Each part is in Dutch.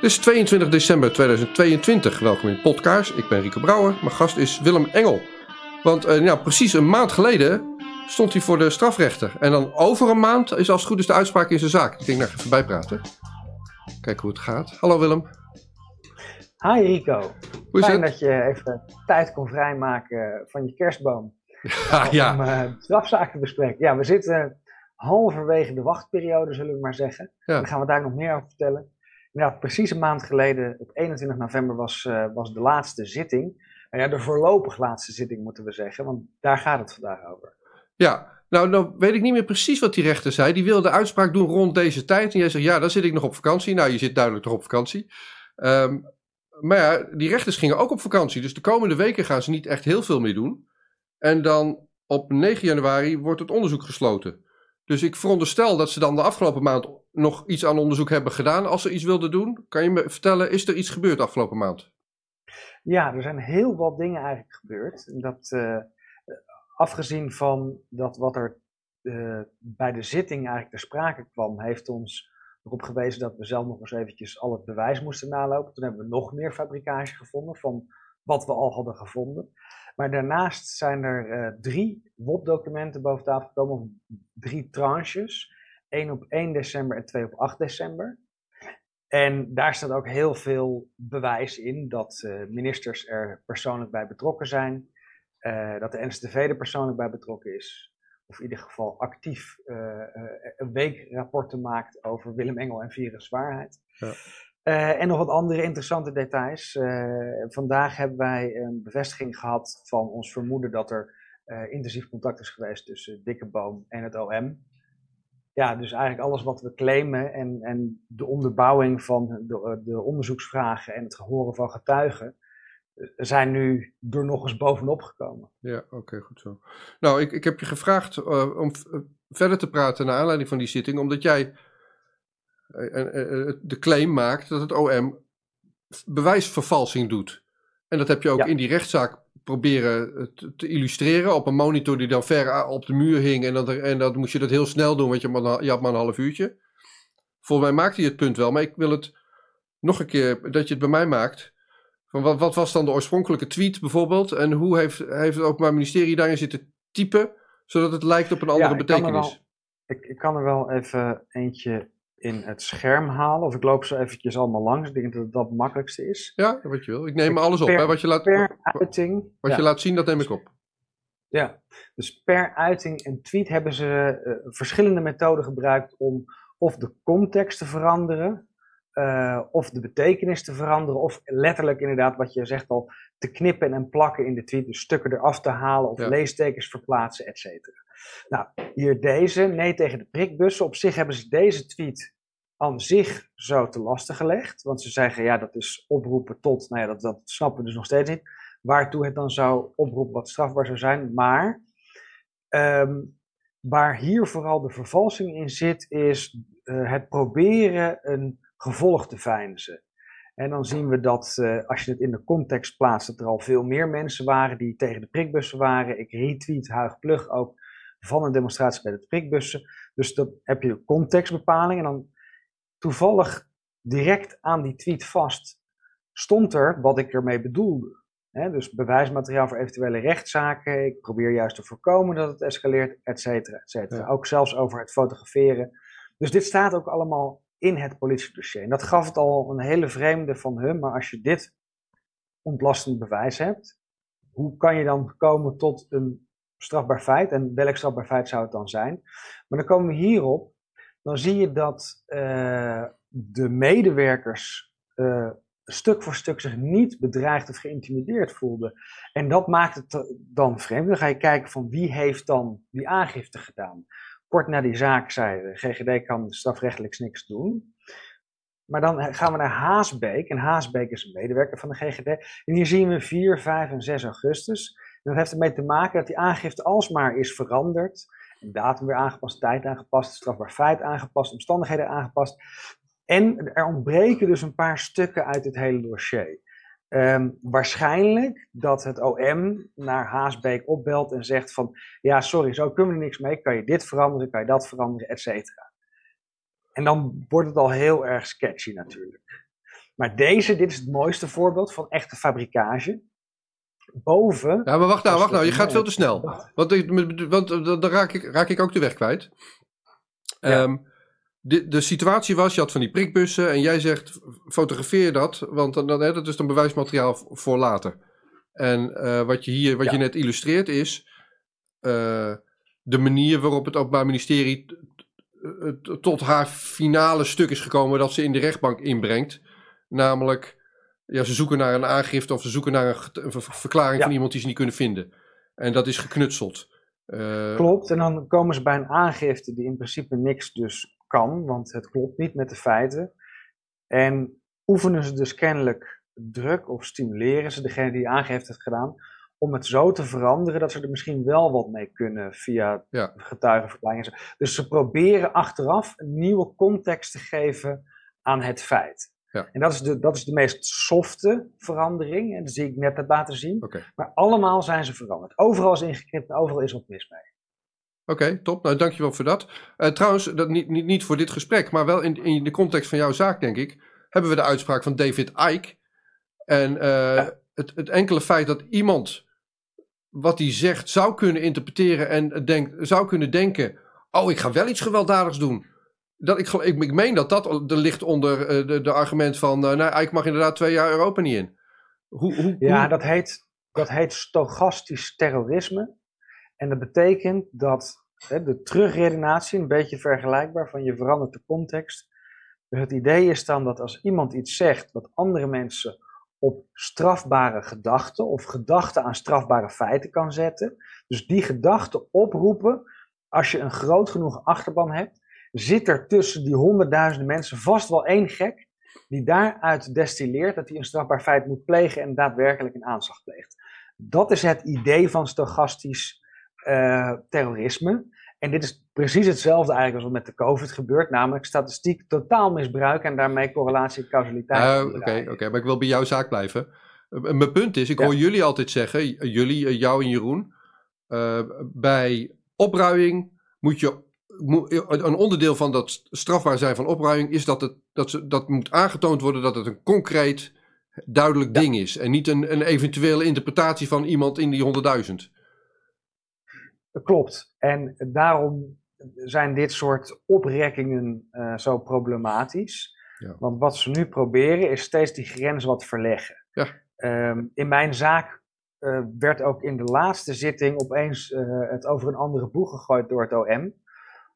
Het is 22 december 2022. Welkom in Podcast. Ik ben Rico Brouwer. Mijn gast is Willem Engel. Want uh, nou, precies een maand geleden stond hij voor de strafrechter. En dan over een maand is als het goed is de uitspraak in zijn zaak. Ik denk, nou, even bijpraten. Kijken hoe het gaat. Hallo Willem. Hi Rico. Hoe is Fijn het? dat je even tijd kon vrijmaken van je kerstboom. Ja, ja. Om uh, strafzaak te bespreken. Ja, we zitten halverwege de wachtperiode, zullen we maar zeggen. Ja. Daar gaan we daar nog meer over vertellen. Ja, precies een maand geleden, op 21 november, was, uh, was de laatste zitting. Nou ja, de voorlopig laatste zitting moeten we zeggen, want daar gaat het vandaag over. Ja, nou, nou weet ik niet meer precies wat die rechter zei. Die wilde de uitspraak doen rond deze tijd. En jij zegt, ja, dan zit ik nog op vakantie. Nou, je zit duidelijk nog op vakantie. Um, maar ja, die rechters gingen ook op vakantie. Dus de komende weken gaan ze niet echt heel veel meer doen. En dan op 9 januari wordt het onderzoek gesloten. Dus ik veronderstel dat ze dan de afgelopen maand nog iets aan onderzoek hebben gedaan. Als ze iets wilden doen, kan je me vertellen, is er iets gebeurd de afgelopen maand? Ja, er zijn heel wat dingen eigenlijk gebeurd. Dat, uh, afgezien van dat wat er uh, bij de zitting eigenlijk ter sprake kwam, heeft ons erop gewezen dat we zelf nog eens eventjes al het bewijs moesten nalopen. Toen hebben we nog meer fabrikage gevonden van wat we al hadden gevonden. Maar daarnaast zijn er uh, drie WOP-documenten boven tafel gekomen, drie tranches. één op 1 december en twee op 8 december. En daar staat ook heel veel bewijs in dat uh, ministers er persoonlijk bij betrokken zijn. Uh, dat de NSTV er persoonlijk bij betrokken is. Of in ieder geval actief een weekrapporten maakt over Willem Engel en viruswaarheid. Ja. Uh, en nog wat andere interessante details. Uh, vandaag hebben wij een bevestiging gehad van ons vermoeden dat er uh, intensief contact is geweest tussen Dikkeboom en het OM. Ja, dus eigenlijk alles wat we claimen en, en de onderbouwing van de, de onderzoeksvragen en het horen van getuigen zijn nu er nog eens bovenop gekomen. Ja, oké, goed zo. Nou, ik, ik heb je gevraagd om verder te praten naar aanleiding van die zitting, omdat jij eh, eh, eh, de claim maakt dat het OM bewijsvervalsing doet. En dat heb je ook in die rechtszaak proberen te, illustreren op een monitor die dan ver op de muur hing. En, dat en dat moest je dat heel snel doen, want je, maar, je had maar een half uurtje. Volgens mij maakt hij het punt wel, maar ik wil het nog een keer dat je het bij mij maakt. Van wat, wat was dan de oorspronkelijke tweet bijvoorbeeld? En hoe heeft, heeft het Openbaar Ministerie daarin zitten typen, zodat het lijkt op een andere betekenis? ik, ik kan er wel even eentje in het scherm halen. Of ik loop zo eventjes allemaal langs. Ik denk dat dat het makkelijkste is. Ja, wat je wil. Ik neem alles op. hè? Wat, je laat, per uiting. Wat je laat zien, dat neem ik op. Ja, dus per uiting en tweet hebben ze uh, verschillende methoden gebruikt om of de context te veranderen, uh, of de betekenis te veranderen, of letterlijk inderdaad wat je zegt al, te knippen en plakken in de tweet, dus stukken eraf te halen of ja. leestekens verplaatsen, et cetera. Nou, hier deze, nee tegen de prikbussen. Op zich hebben ze deze tweet aan zich zo te lasten gelegd. Want ze zeggen, ja, dat is oproepen tot, nou ja, dat, dat snappen we dus nog steeds niet. Waartoe het dan zou oproepen wat strafbaar zou zijn. Maar um, waar hier vooral de vervalsing in zit, is uh, het proberen een gevolg te veinzen. En dan zien we dat uh, als je het in de context plaatst, dat er al veel meer mensen waren die tegen de prikbussen waren. Ik retweet Huig Plug ook van een demonstratie bij de prikbussen. Dus dan heb je contextbepaling en dan toevallig direct aan die tweet vast stond er wat ik ermee bedoelde. dus bewijsmateriaal voor eventuele rechtszaken. Ik probeer juist te voorkomen dat het escaleert, et cetera, et cetera. Ook zelfs over het fotograferen. Dus dit staat ook allemaal in het politiedossier. En dat gaf het al een hele vreemde van, hem. maar als je dit ontlastend bewijs hebt, hoe kan je dan komen tot een strafbaar feit. En welk strafbaar feit zou het dan zijn? Maar dan komen we hierop. Dan zie je dat uh, de medewerkers uh, stuk voor stuk zich niet bedreigd of geïntimideerd voelden. En dat maakt het dan vreemd. Dan ga je kijken van wie heeft dan die aangifte gedaan. Kort na die zaak zei de GGD kan strafrechtelijk niks doen. Maar dan gaan we naar Haasbeek. En Haasbeek is een medewerker van de GGD. En hier zien we 4, 5 en 6 augustus dat heeft ermee te maken dat die aangifte alsmaar is veranderd. Datum weer aangepast, tijd aangepast, strafbaar feit aangepast, omstandigheden aangepast. En er ontbreken dus een paar stukken uit het hele dossier. Um, waarschijnlijk dat het OM naar Haasbeek opbelt en zegt van... ja, sorry, zo kunnen we er niks mee. Kan je dit veranderen, kan je dat veranderen, et cetera. En dan wordt het al heel erg sketchy natuurlijk. Maar deze, dit is het mooiste voorbeeld van echte fabrikage. Boven. Ja, maar wacht nou, wacht nou. Je gaat veel te snel. Want, want dan raak ik, raak ik ook de weg kwijt. Ja. Ehm, de, de situatie was, je had van die prikbussen en jij zegt, fotografeer dat, want dan, dan, dat is dan bewijsmateriaal voor later. En uh, wat je hier, wat ja. je net illustreert is uh, de manier waarop het Openbaar Ministerie tot haar finale stuk is gekomen dat ze in de rechtbank inbrengt. Namelijk, ja, ze zoeken naar een aangifte of ze zoeken naar een, een verklaring ja. van iemand die ze niet kunnen vinden. En dat is geknutseld. Uh, klopt, en dan komen ze bij een aangifte die in principe niks dus kan, want het klopt niet met de feiten. En oefenen ze dus kennelijk druk of stimuleren ze degene die aangifte heeft gedaan om het zo te veranderen dat ze er misschien wel wat mee kunnen via ja. getuigenverklaringen. Dus ze proberen achteraf een nieuwe context te geven aan het feit. Ja. En dat is, de, dat is de meest softe verandering, en dat zie ik net heb laten zien. Okay. Maar allemaal zijn ze veranderd. Overal is ingeknipt, overal is wat mis mee. Oké, okay, top. Nou, dankjewel voor dat. Uh, trouwens, dat niet, niet, niet voor dit gesprek, maar wel in, in de context van jouw zaak, denk ik, hebben we de uitspraak van David Icke. En uh, ja. het, het enkele feit dat iemand wat hij zegt zou kunnen interpreteren en denk, zou kunnen denken: oh, ik ga wel iets gewelddadigs doen. Dat, ik, ik, ik meen dat dat er ligt onder uh, de, de argument van: uh, nou, ik mag inderdaad twee jaar Europa niet in. Hoe, hoe, ja, hoe... Dat, heet, dat heet stochastisch terrorisme. En dat betekent dat hè, de terugredenatie, een beetje vergelijkbaar van je verandert de context. Dus het idee is dan dat als iemand iets zegt wat andere mensen op strafbare gedachten of gedachten aan strafbare feiten kan zetten. Dus die gedachten oproepen, als je een groot genoeg achterban hebt, zit er tussen die honderdduizenden mensen vast wel één gek die daaruit destilleert dat hij een strafbaar feit moet plegen en daadwerkelijk een aanslag pleegt. Dat is het idee van stochastisch uh, terrorisme. En dit is precies hetzelfde eigenlijk als wat met de COVID gebeurt, namelijk statistiek totaal misbruiken en daarmee correlatie en causaliteit. Oké, uh, oké, okay, okay, maar ik wil bij jouw zaak blijven. Mijn punt is, ik ja. hoor jullie altijd zeggen, jullie, jou en Jeroen, bij opruiing moet je, een onderdeel van dat strafbaar zijn van opruiing is dat, het, dat, ze, dat moet aangetoond worden dat het een concreet, duidelijk ja. ding is en niet een, een eventuele interpretatie van iemand in die honderdduizend. Klopt. En daarom zijn dit soort oprekkingen uh, zo problematisch. Ja. Want wat ze nu proberen is steeds die grens wat verleggen. Ja. Um, in mijn zaak uh, werd ook in de laatste zitting opeens uh, het over een andere boeg gegooid door het OM.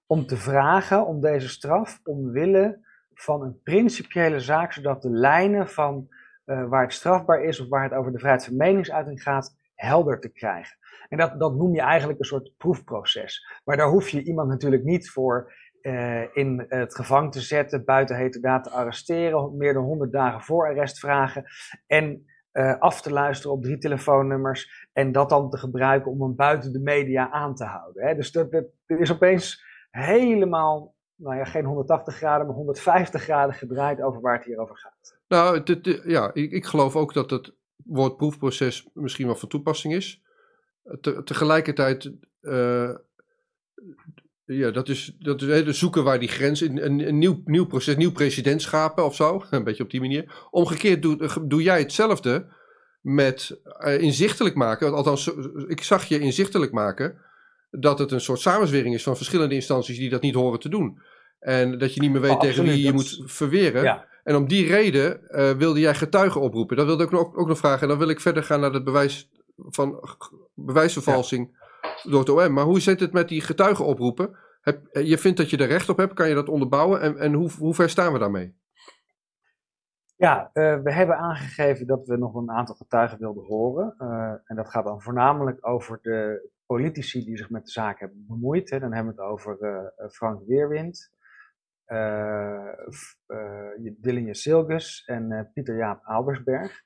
Om te vragen om deze straf omwille van een principiële zaak, zodat de lijnen van waar het strafbaar is of waar het over de vrijheid van meningsuiting gaat, helder te krijgen. En dat, dat noem je eigenlijk een soort proefproces. Maar daar hoef je iemand natuurlijk niet voor uh, in het gevangen te zetten, buiten heterdaad te arresteren, meer dan 100 dagen voor arrest vragen en uh, af te luisteren op drie telefoonnummers en dat dan te gebruiken om hem buiten de media aan te houden. Hè. Dus dat is opeens helemaal, nou ja, geen 180 graden, maar 150 graden gedraaid over waar het hier over gaat. Nou, ja, ik, ik geloof ook dat het woord proefproces misschien wel van toepassing is. Te, tegelijkertijd, uh, ja, dat is, dat is hè, zoeken waar die grens, een, een, een, nieuw, nieuw proces, nieuw presidentschap of zo, een beetje op die manier. Omgekeerd doe, doe jij hetzelfde met uh, inzichtelijk maken, althans, ik zag je inzichtelijk maken, dat het een soort samenzwering is van verschillende instanties die dat niet horen te doen. En dat je niet meer weet oh, tegen wie je moet verweren. Ja. En om die reden uh, wilde jij getuigen oproepen. Dat wilde ik ook, ook nog vragen. En dan wil ik verder gaan naar het bewijs van bewijsvervalsing ja. door het OM. Maar hoe zit het met die getuigenoproepen? Heb, je vindt dat je er recht op hebt, kan je dat onderbouwen? En, en hoe, hoe ver staan we daarmee? Ja, uh, we hebben aangegeven dat we nog een aantal getuigen wilden horen. Uh, en dat gaat dan voornamelijk over de politici die zich met de zaak hebben bemoeid. Dan hebben we het over uh, Frank Weerwind, Dillinger Silgus en Pieter Jaap Albersberg.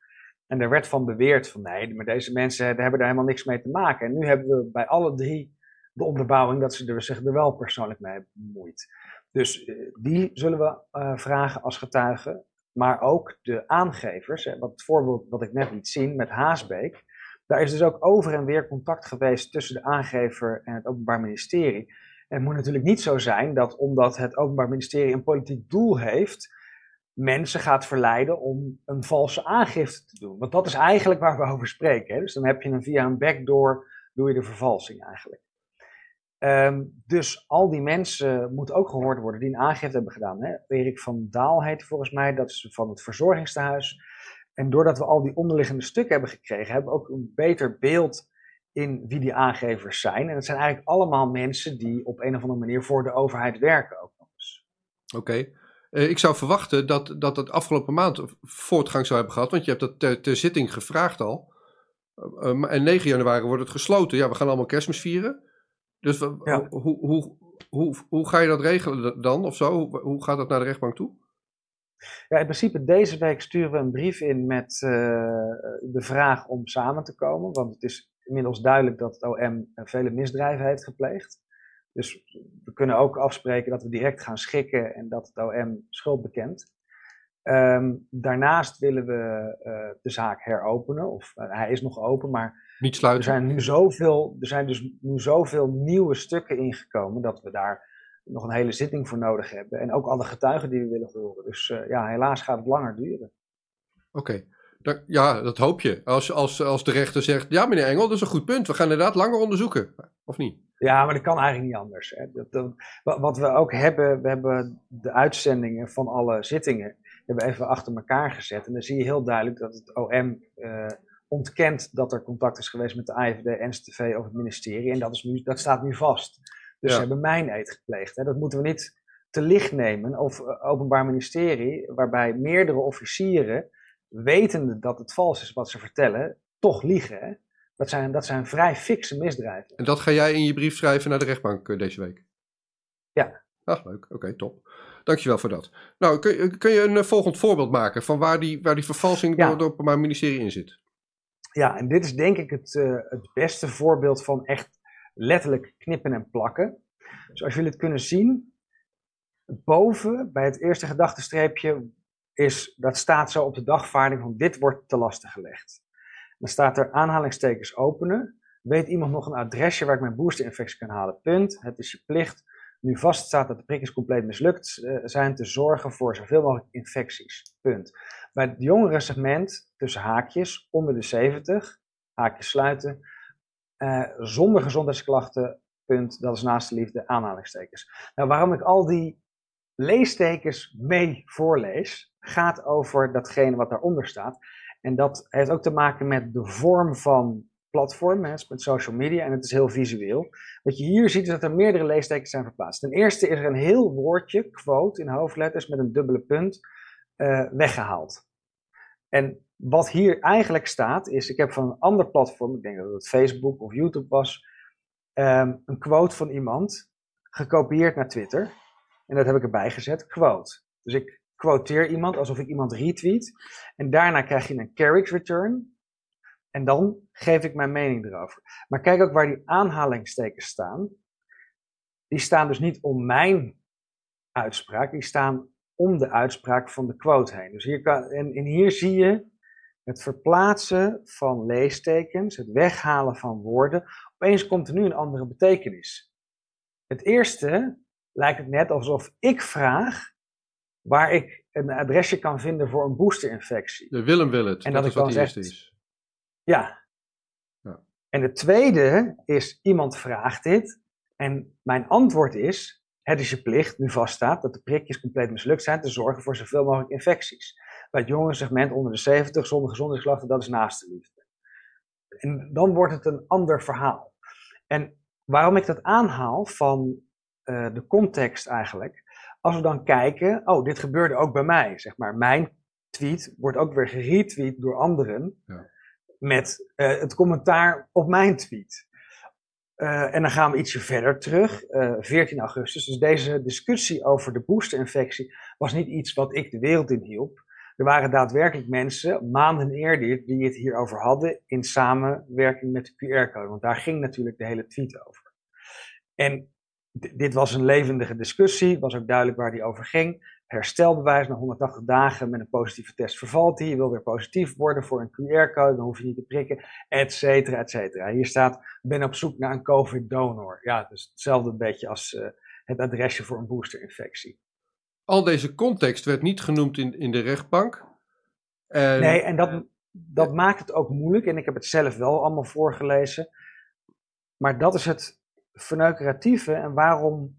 En er werd van beweerd van nee, maar deze mensen hebben daar helemaal niks mee te maken. En nu hebben we bij alle drie de onderbouwing dat ze er, zich er wel persoonlijk mee hebben bemoeid. Dus uh, die zullen we uh, vragen als getuigen. Maar ook de aangevers, hè, wat het voorbeeld wat ik net liet zien met Haasbeek. Daar is dus ook over en weer contact geweest tussen de aangever en het Openbaar Ministerie. En het moet natuurlijk niet zo zijn dat omdat het Openbaar Ministerie een politiek doel heeft, mensen gaat verleiden om een valse aangifte te doen. Want dat is eigenlijk waar we over spreken. Hè? Dus dan heb je een via een backdoor, doe je de vervalsing eigenlijk. Ehm, dus al die mensen moeten ook gehoord worden die een aangifte hebben gedaan. Hè? Erik van Daal heet volgens mij, dat is van het verzorgingstehuis. En doordat we al die onderliggende stukken hebben gekregen, hebben we ook een beter beeld in wie die aangevers zijn. En het zijn eigenlijk allemaal mensen die op een of andere manier voor de overheid werken ook nog eens. Oké. Eh, ik zou verwachten dat, dat het afgelopen maand voortgang zou hebben gehad, want je hebt dat ter, ter zitting gevraagd al. Uh, en 9 januari wordt het gesloten. Ja, we gaan allemaal kerstmis vieren. Dus hoe, hoe, hoe, hoe, ga je dat regelen dan of zo? Hoe, gaat dat naar de rechtbank toe? Ja, in principe deze week sturen we een brief in met uh, de vraag om samen te komen. Want het is inmiddels duidelijk dat het OM vele misdrijven heeft gepleegd. Dus we kunnen ook afspreken dat we direct gaan schikken en dat het OM schuld bekent. Um, daarnaast willen we uh, de zaak heropenen, of uh, hij is nog open, maar Niet sluiten. er zijn nu zoveel, er zijn dus nu zoveel nieuwe stukken ingekomen dat we daar nog een hele zitting voor nodig hebben. En ook alle getuigen die we willen horen. Dus uh, ja, helaas gaat het langer duren. Oké. Okay. Ja, dat hoop je. Als, als, als de rechter zegt, ja meneer Engel, dat is een goed punt. We gaan inderdaad langer onderzoeken. Of niet? Ja, maar dat kan eigenlijk niet anders. Hè. Dat, dat, wat we ook hebben, we hebben de uitzendingen van alle zittingen hebben we even achter elkaar gezet. En dan zie je heel duidelijk dat het OM uh, ontkent dat er contact is geweest met de AFD, NSTV of het ministerie. En dat, is nu, dat staat nu vast. Dus ja. ze hebben mijn eet gepleegd. Hè. Dat moeten we niet te licht nemen. Of uh, Openbaar Ministerie, waarbij meerdere officieren, wetende dat het vals is wat ze vertellen, toch liegen. Hè. Dat zijn, dat zijn vrij fikse misdrijven. En dat ga jij in je brief schrijven naar de rechtbank uh, deze week? Ja. Ach, leuk. Oké, okay, top. Dankjewel voor dat. Nou, kun, kun je een uh, volgend voorbeeld maken van waar die, waar die vervalsing ja. door, door het Openbaar Ministerie in zit? Ja, en dit is denk ik het, uh, het beste voorbeeld van echt letterlijk knippen en plakken. Dus als jullie het kunnen zien, boven bij het eerste gedachtenstreepje is, dat staat zo op de dagvaarding van dit wordt te lasten gelegd. Dan staat er aanhalingstekens openen. Weet iemand nog een adresje waar ik mijn boosterinfectie kan halen? Punt. Het is je plicht, nu vaststaat dat de prikjes compleet mislukt uh, zijn, te zorgen voor zoveel mogelijk infecties. Punt. Bij het jongere segment, tussen haakjes, onder de 70, haakjes sluiten, uh, zonder gezondheidsklachten, punt, dat is naast de liefde, aanhalingstekens. Nou, waarom ik al die leestekens mee voorlees, gaat over datgene wat daaronder staat. En dat heeft ook te maken met de vorm van platform, hè, met social media, en het is heel visueel. Wat je hier ziet is dat er meerdere leestekens zijn verplaatst. Ten eerste is er een heel woordje, quote, in hoofdletters met een dubbele punt, uh, weggehaald. En wat hier eigenlijk staat is, ik heb van een ander platform, ik denk dat het Facebook of YouTube was, um, een quote van iemand gekopieerd naar Twitter. En dat heb ik erbij gezet, quote. Dus ik quoteer iemand alsof ik iemand retweet. En daarna krijg je een carriage return. En dan geef ik mijn mening erover. Maar kijk ook waar die aanhalingstekens staan. Die staan dus niet om mijn uitspraak, die staan om de uitspraak van de quote heen. Dus hier kan, en hier zie je het verplaatsen van leestekens, het weghalen van woorden. Opeens komt er nu een andere betekenis. Het eerste lijkt het net alsof ik vraag waar ik een adresje kan vinden voor een boosterinfectie. De Willem wil het. En dat, dat ik dan zeg, is. Ja. ja. En het tweede is, iemand vraagt dit en mijn antwoord is, het is je plicht, nu vaststaat, dat de prikjes compleet mislukt zijn, te zorgen voor zoveel mogelijk infecties. Bij het jonge segment onder de 70, zonder gezondheidsklachten, dat is naast de liefde. En dan wordt het een ander verhaal. En waarom ik dat aanhaal van uh, de context eigenlijk, als we dan kijken, oh, dit gebeurde ook bij mij, zeg maar. Mijn tweet wordt ook weer geretweet door anderen ja. met uh, het commentaar op mijn tweet. Uh, en dan gaan we ietsje verder terug, uh, 14 augustus. Dus deze discussie over de boosterinfectie was niet iets wat ik de wereld in hielp. Er waren daadwerkelijk mensen, maanden eerder, die het hierover hadden in samenwerking met de QR-code. Want daar ging natuurlijk de hele tweet over. En dit was een levendige discussie, was ook duidelijk waar die over ging. Herstelbewijs na 180 dagen met een positieve test vervalt hij. Je wil weer positief worden voor een QR-code, dan hoef je niet te prikken, et cetera, et cetera. Hier staat, ben op zoek naar een COVID-donor. Ja, dus hetzelfde beetje als uh, het adresje voor een boosterinfectie. Al deze context werd niet genoemd in, in de rechtbank. En, nee, en dat, dat maakt het ook moeilijk. En ik heb het zelf wel allemaal voorgelezen. Maar dat is het verneukeratieve en waarom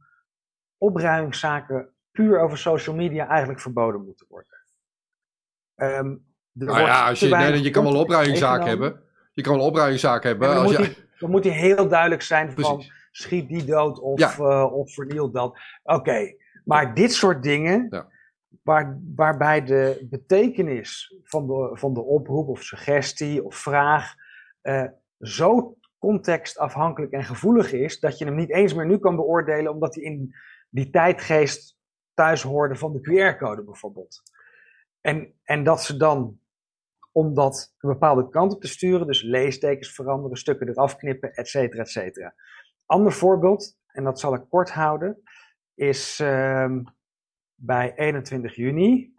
opruimingszaken puur over social media eigenlijk verboden moeten worden. Um, nou ja, als je, nee, je kan wel opruimingszaken hebben. Je kan wel opruimingszaken hebben. dan, als moet je... dan moet hij heel duidelijk zijn van schiet die dood of, ja. uh, of verniel dat. Oké, maar dit soort dingen, ja. waar, waarbij de betekenis van de, van de oproep of suggestie of vraag uh, zo contextafhankelijk en gevoelig is, dat je hem niet eens meer nu kan beoordelen, omdat hij in die tijdgeest thuis hoorde van de QR-code bijvoorbeeld. En, en dat ze dan, om dat een bepaalde kant op te sturen, dus leestekens veranderen, stukken eraf knippen, et cetera, et cetera. Ander voorbeeld, en dat zal ik kort houden, is uh, bij 21 juni.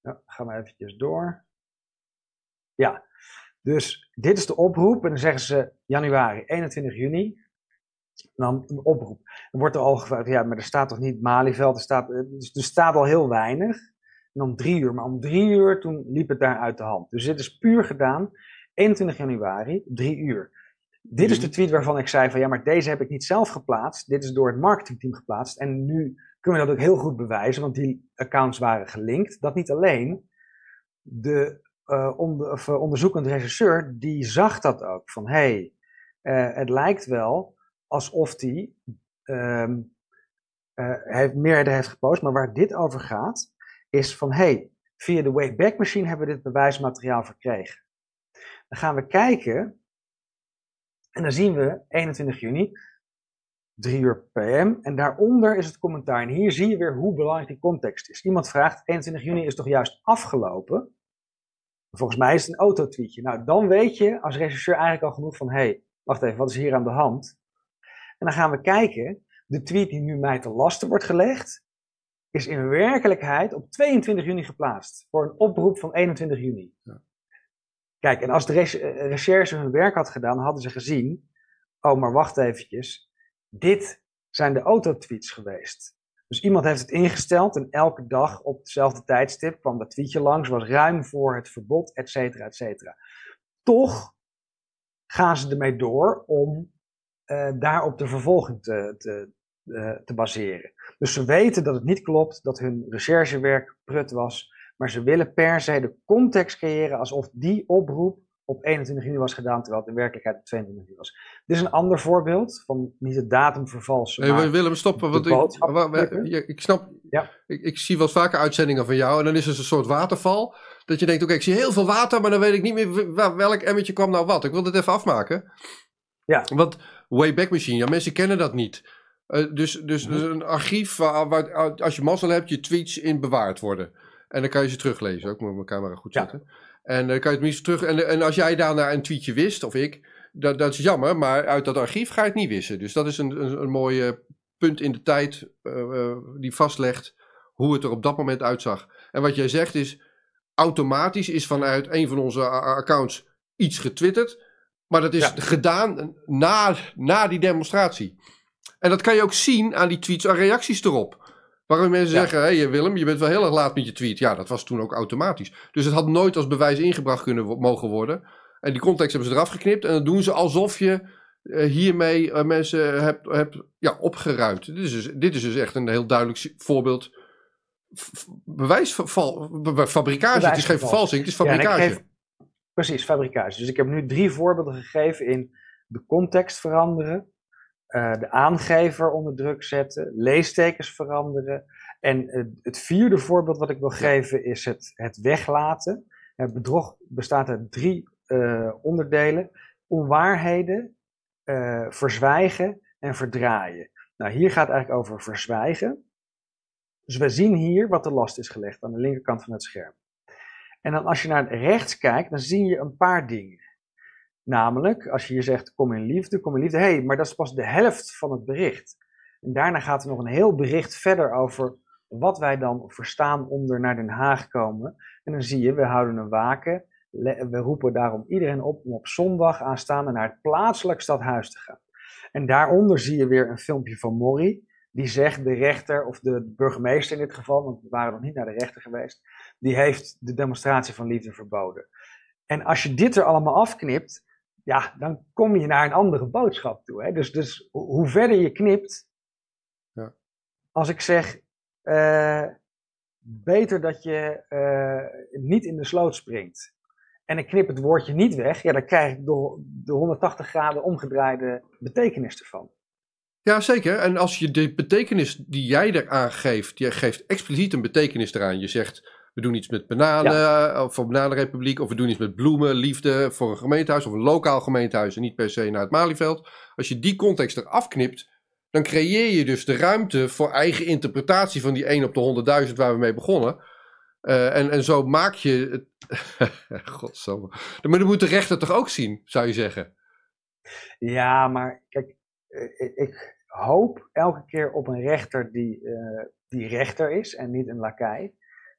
Ja, gaan we eventjes door. Ja, dus dit is de oproep en dan zeggen ze januari, 21 juni. Dan een oproep. Dan wordt er al gevraagd, ja, maar er staat toch niet Malieveld, er staat, dus er staat al heel weinig. En om drie uur, maar om drie uur toen liep het daar uit de hand. Dus dit is puur gedaan, 21 januari, drie uur. Dit is de tweet waarvan ik zei van ja, maar deze heb ik niet zelf geplaatst. Dit is door het marketingteam geplaatst. En nu kunnen we dat ook heel goed bewijzen, want die accounts waren gelinkt. Dat niet alleen. De uh, onder, uh, onderzoekend regisseur, die zag dat ook. Van hé, hey, uh, het lijkt wel alsof hij um, heeft, meer heeft gepost. Maar waar dit over gaat, is van hé, hey, via de Wayback Machine hebben we dit bewijsmateriaal verkregen. Dan gaan we kijken en dan zien we 21 juni, 3 uur pm. En daaronder is het commentaar. En hier zie je weer hoe belangrijk die context is. Iemand vraagt, 21 juni is toch juist afgelopen? Volgens mij is het een autotweetje. Nou, dan weet je als regisseur eigenlijk al genoeg van, hé, hey, wacht even, wat is hier aan de hand? En dan gaan we kijken, de tweet die nu mij te lasten wordt gelegd, is in werkelijkheid op 22 juni geplaatst. Voor een oproep van 21 juni. Ja. Kijk, en als de eh, recherche hun werk had gedaan, hadden ze gezien, oh, maar wacht eventjes, dit zijn de autotweets geweest. Dus iemand heeft het ingesteld en elke dag op hetzelfde tijdstip kwam dat tweetje langs, was ruim voor het verbod, et cetera, et cetera. Toch gaan ze ermee door om uh, daarop de vervolging te, te, uh, te baseren. Dus ze weten dat het niet klopt, dat hun recherchewerk prut was, maar ze willen per se de context creëren alsof die oproep op 21 juni was gedaan, terwijl het in werkelijkheid op 22 juni was. Dit is een ander voorbeeld van niet het datum vervalsen. Nee, we willen stoppen, want ik, ik, snap, ja. ik, ik, zie wel vaker uitzendingen van jou en dan is er een soort waterval. Dat je denkt, oké, ik zie heel veel water, maar dan weet ik niet meer welk emmertje kwam nou wat. Ik wil dit even afmaken. Ja. Want Wayback Machine, ja, mensen kennen dat niet. Uh, dus, dus, dus een archief waar, waar, als je mazzel hebt, je tweets in bewaard worden. En dan kan je ze teruglezen. Ook moet mijn camera goed zetten. En dan kan je het minstens terug. En, en als jij daarna een tweetje wist, of ik, dat, dat is jammer, maar uit dat archief ga je het niet wissen. Dus dat is een, een, een mooie punt in de tijd uh, die vastlegt hoe het er op dat moment uitzag. En wat jij zegt is, automatisch is vanuit een van onze accounts iets getwitterd. Maar dat is gedaan na, na die demonstratie. En dat kan je ook zien aan die tweets, aan reacties erop. Waarom mensen zeggen, hé hey, Willem, je bent wel heel erg laat met je tweet. Ja, dat was toen ook automatisch. Dus het had nooit als bewijs ingebracht kunnen mogen worden. En die context hebben ze eraf geknipt. En dan doen ze alsof je uh, hiermee uh, mensen hebt, hebt ja, opgeruimd. Dit is, dus, dit is dus echt een heel duidelijk voorbeeld. Bewijsval, fabricage. Het is geen vervalsing, het is fabricage. precies, fabricage. Dus ik heb nu drie voorbeelden gegeven in de context veranderen de aangever onder druk zetten, leestekens veranderen. En uh, het vierde voorbeeld wat ik wil geven is het, het weglaten. Het bedrog bestaat uit drie uh, onderdelen: onwaarheden, verzwijgen en verdraaien. Nou, hier gaat het eigenlijk over verzwijgen. Dus we zien hier wat de last is gelegd aan de linkerkant van het scherm. En dan als je naar rechts kijkt, dan zie je een paar dingen. Namelijk, als je hier zegt kom in liefde, kom in liefde. Hey, maar dat is pas de helft van het bericht. En daarna gaat er nog een heel bericht verder over wat wij dan verstaan onder naar Den Haag komen. En dan zie je, we houden een waken. We roepen daarom iedereen op om op zondag aanstaande naar het plaatselijk stadhuis te gaan. En daaronder zie je weer een filmpje van Morrie. die zegt de rechter, of de burgemeester in dit geval, want we waren nog niet naar de rechter geweest, die heeft de demonstratie van liefde verboden. En als je dit er allemaal afknipt, ja, dan kom je naar een andere boodschap toe. Hè? Dus, dus hoe verder je knipt, ja. als ik zeg, uh, beter dat je uh, niet in de sloot springt. En ik knip het woordje niet weg, ja, dan krijg ik de, de 180 graden omgedraaide betekenis ervan. Ja, zeker. En als je de betekenis die jij eraan geeft, je geeft expliciet een betekenis eraan. Je zegt, we doen iets met bananen ja. of voor bananenrepubliek, of we doen iets met bloemen, liefde voor een gemeentehuis of een lokaal gemeentehuis en niet per se naar het Malieveld. Als je die context eraf knipt, dan creëer je dus de ruimte voor eigen interpretatie van die 1 op de 100.000 waar we mee begonnen. Uh, en, en zo maak je het. Godsamme. Maar dan moet de rechter toch ook zien, zou je zeggen? Ja, maar kijk, ik, ik hoop elke keer op een rechter die, uh, die rechter is en niet een lakai.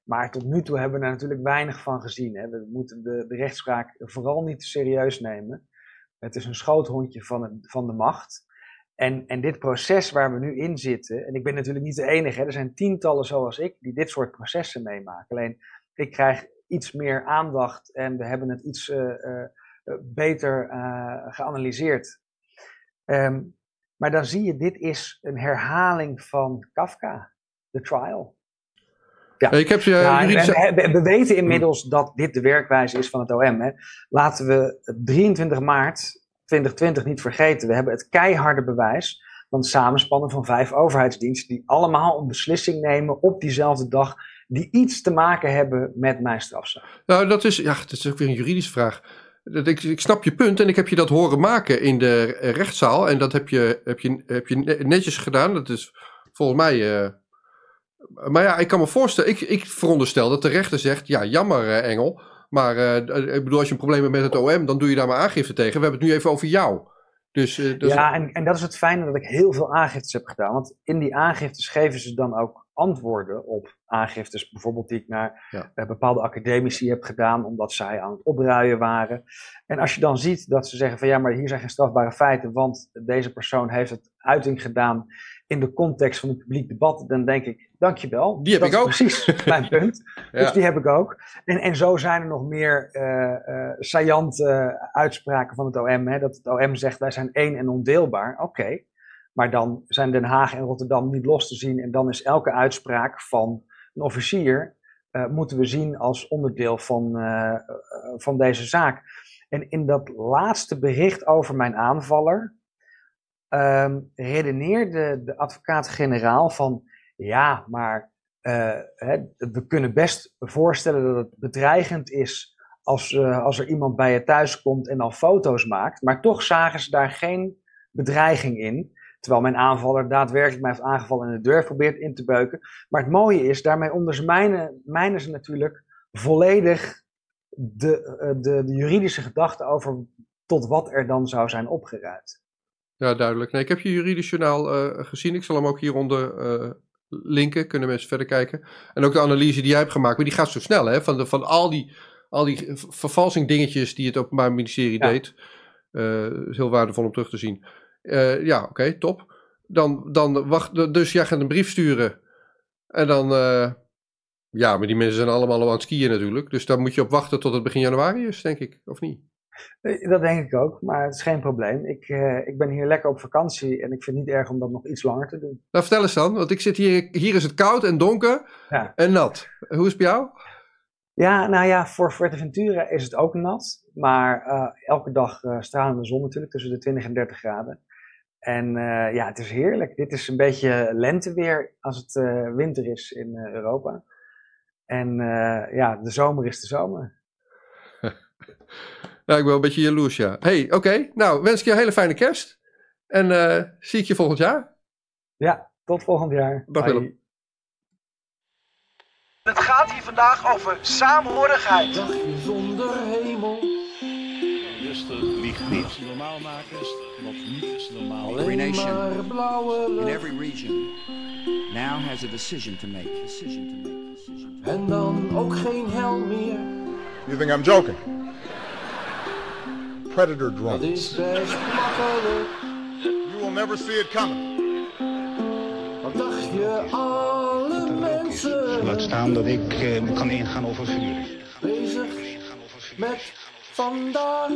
Maar tot nu toe hebben we er natuurlijk weinig van gezien. Hè. We moeten de, de rechtspraak vooral niet serieus nemen. Het is een schoothondje van, het, van de macht. En, en dit proces waar we nu in zitten, en ik ben natuurlijk niet de enige, hè, er zijn tientallen zoals ik die dit soort processen meemaken. Alleen ik krijg iets meer aandacht en we hebben het iets uh, uh, beter uh, geanalyseerd. Um, maar dan zie je, dit is een herhaling van Kafka, The Trial. Ja. Ik heb, ja, we, we, weten inmiddels dat dit de werkwijze is van het OM. Hè. Laten we 23 maart 2020 niet vergeten. We hebben het keiharde bewijs van het samenspannen van vijf overheidsdiensten die allemaal een beslissing nemen op diezelfde dag die iets te maken hebben met mijn strafzaak. Nou, dat is, ja, dat is ook weer een juridische vraag. Ik, ik snap je punt en ik heb je dat horen maken in de rechtszaal. En dat heb je, heb je, heb je netjes gedaan. Dat is volgens mij. Uh, maar ja, ik kan me voorstellen. Ik, ik veronderstel dat de rechter zegt: ja, jammer, uh, Engel. Maar uh, ik bedoel, als je een probleem hebt met het OM, dan doe je daar maar aangifte tegen. We hebben het nu even over jou. Dus, ja, en, en dat is het fijne dat ik heel veel aangiftes heb gedaan. Want in die aangiftes geven ze dan ook antwoorden op aangiftes, bijvoorbeeld die ik naar ja. bepaalde academici heb gedaan, omdat zij aan het opruien waren. En als je dan ziet dat ze zeggen van ja, maar hier zijn geen strafbare feiten, want deze persoon heeft het uiting gedaan in de context van het publiek debat, dan denk ik, dankjewel. Die heb dat ik ook. precies mijn punt. Dus die heb ik ook. En, en zo zijn er nog meer uh, uh, saillante uitspraken van het OM. Hè, dat het OM zegt, wij zijn één en ondeelbaar. Oké, maar dan zijn Den Haag en Rotterdam niet los te zien. En dan is elke uitspraak van een officier, uh, moeten we zien als onderdeel van, van deze zaak. En in dat laatste bericht over mijn aanvaller, um, redeneerde de advocaat-generaal van ja, maar hè, we kunnen best voorstellen dat het bedreigend is als, als er iemand bij je thuis komt en al foto's maakt, maar toch zagen ze daar geen bedreiging in. Terwijl mijn aanvaller daadwerkelijk mij heeft aangevallen en de deur probeert in te beuken. Maar het mooie is, daarmee ondermijnen ze natuurlijk volledig de, uh, de, de juridische gedachte over tot wat er dan zou zijn opgeruimd. Ja, duidelijk. Nee, ik heb je juridisch journaal uh, gezien. Ik zal hem ook hieronder uh, linken. Kunnen mensen verder kijken. En ook de analyse die jij hebt gemaakt. Maar die gaat zo snel, hè? Van, de, van al die, al die vervalsing dingetjes die het Openbaar Ministerie ja. deed. Uh, is heel waardevol om terug te zien. Ja, oké, okay, top. Dan, dan wacht, dus jij gaat een brief sturen. En dan, ja, maar die mensen zijn allemaal aan het skiën natuurlijk. Dus daar moet je op wachten tot het begin januari is, denk ik. Of niet? Eh, dat denk ik ook, maar het is geen probleem. Ik, uh, ik ben hier lekker op vakantie en ik vind het niet erg om dat nog iets langer te doen. Nou, vertel eens dan, want ik zit hier, hier is het koud en donker ja. en nat. Hoe is het bij jou? Ja, nou ja, voor Fuerteventura is het ook nat, maar uh, elke dag stralende zon natuurlijk, tussen de 20 en 30 graden. En ja, het is heerlijk. Dit is een beetje lenteweer als het winter is in Europa. En ja, de zomer is de zomer. Ja, ik ben een beetje jaloers, ja. hey, oké. Okay. Nou, wens ik je een hele fijne kerst. En uh, zie ik je volgend jaar. Ja, tot volgend jaar. Dag Willem. Het gaat hier vandaag over saamhorigheid. Dagje zonder hemel. Normaal maken is wat niet is normaal. Every nation maar blauwe in every region now has a decision to make. Decision to make. Decision to make. En dan ook geen hel meer. You think I'm joking? Predator drones. Dat is best makkelijk. You will never see it coming. Wat dacht je alle mensen? Laat staan dat ik eh, kan ingaan over vuur. Bezig met vandaag.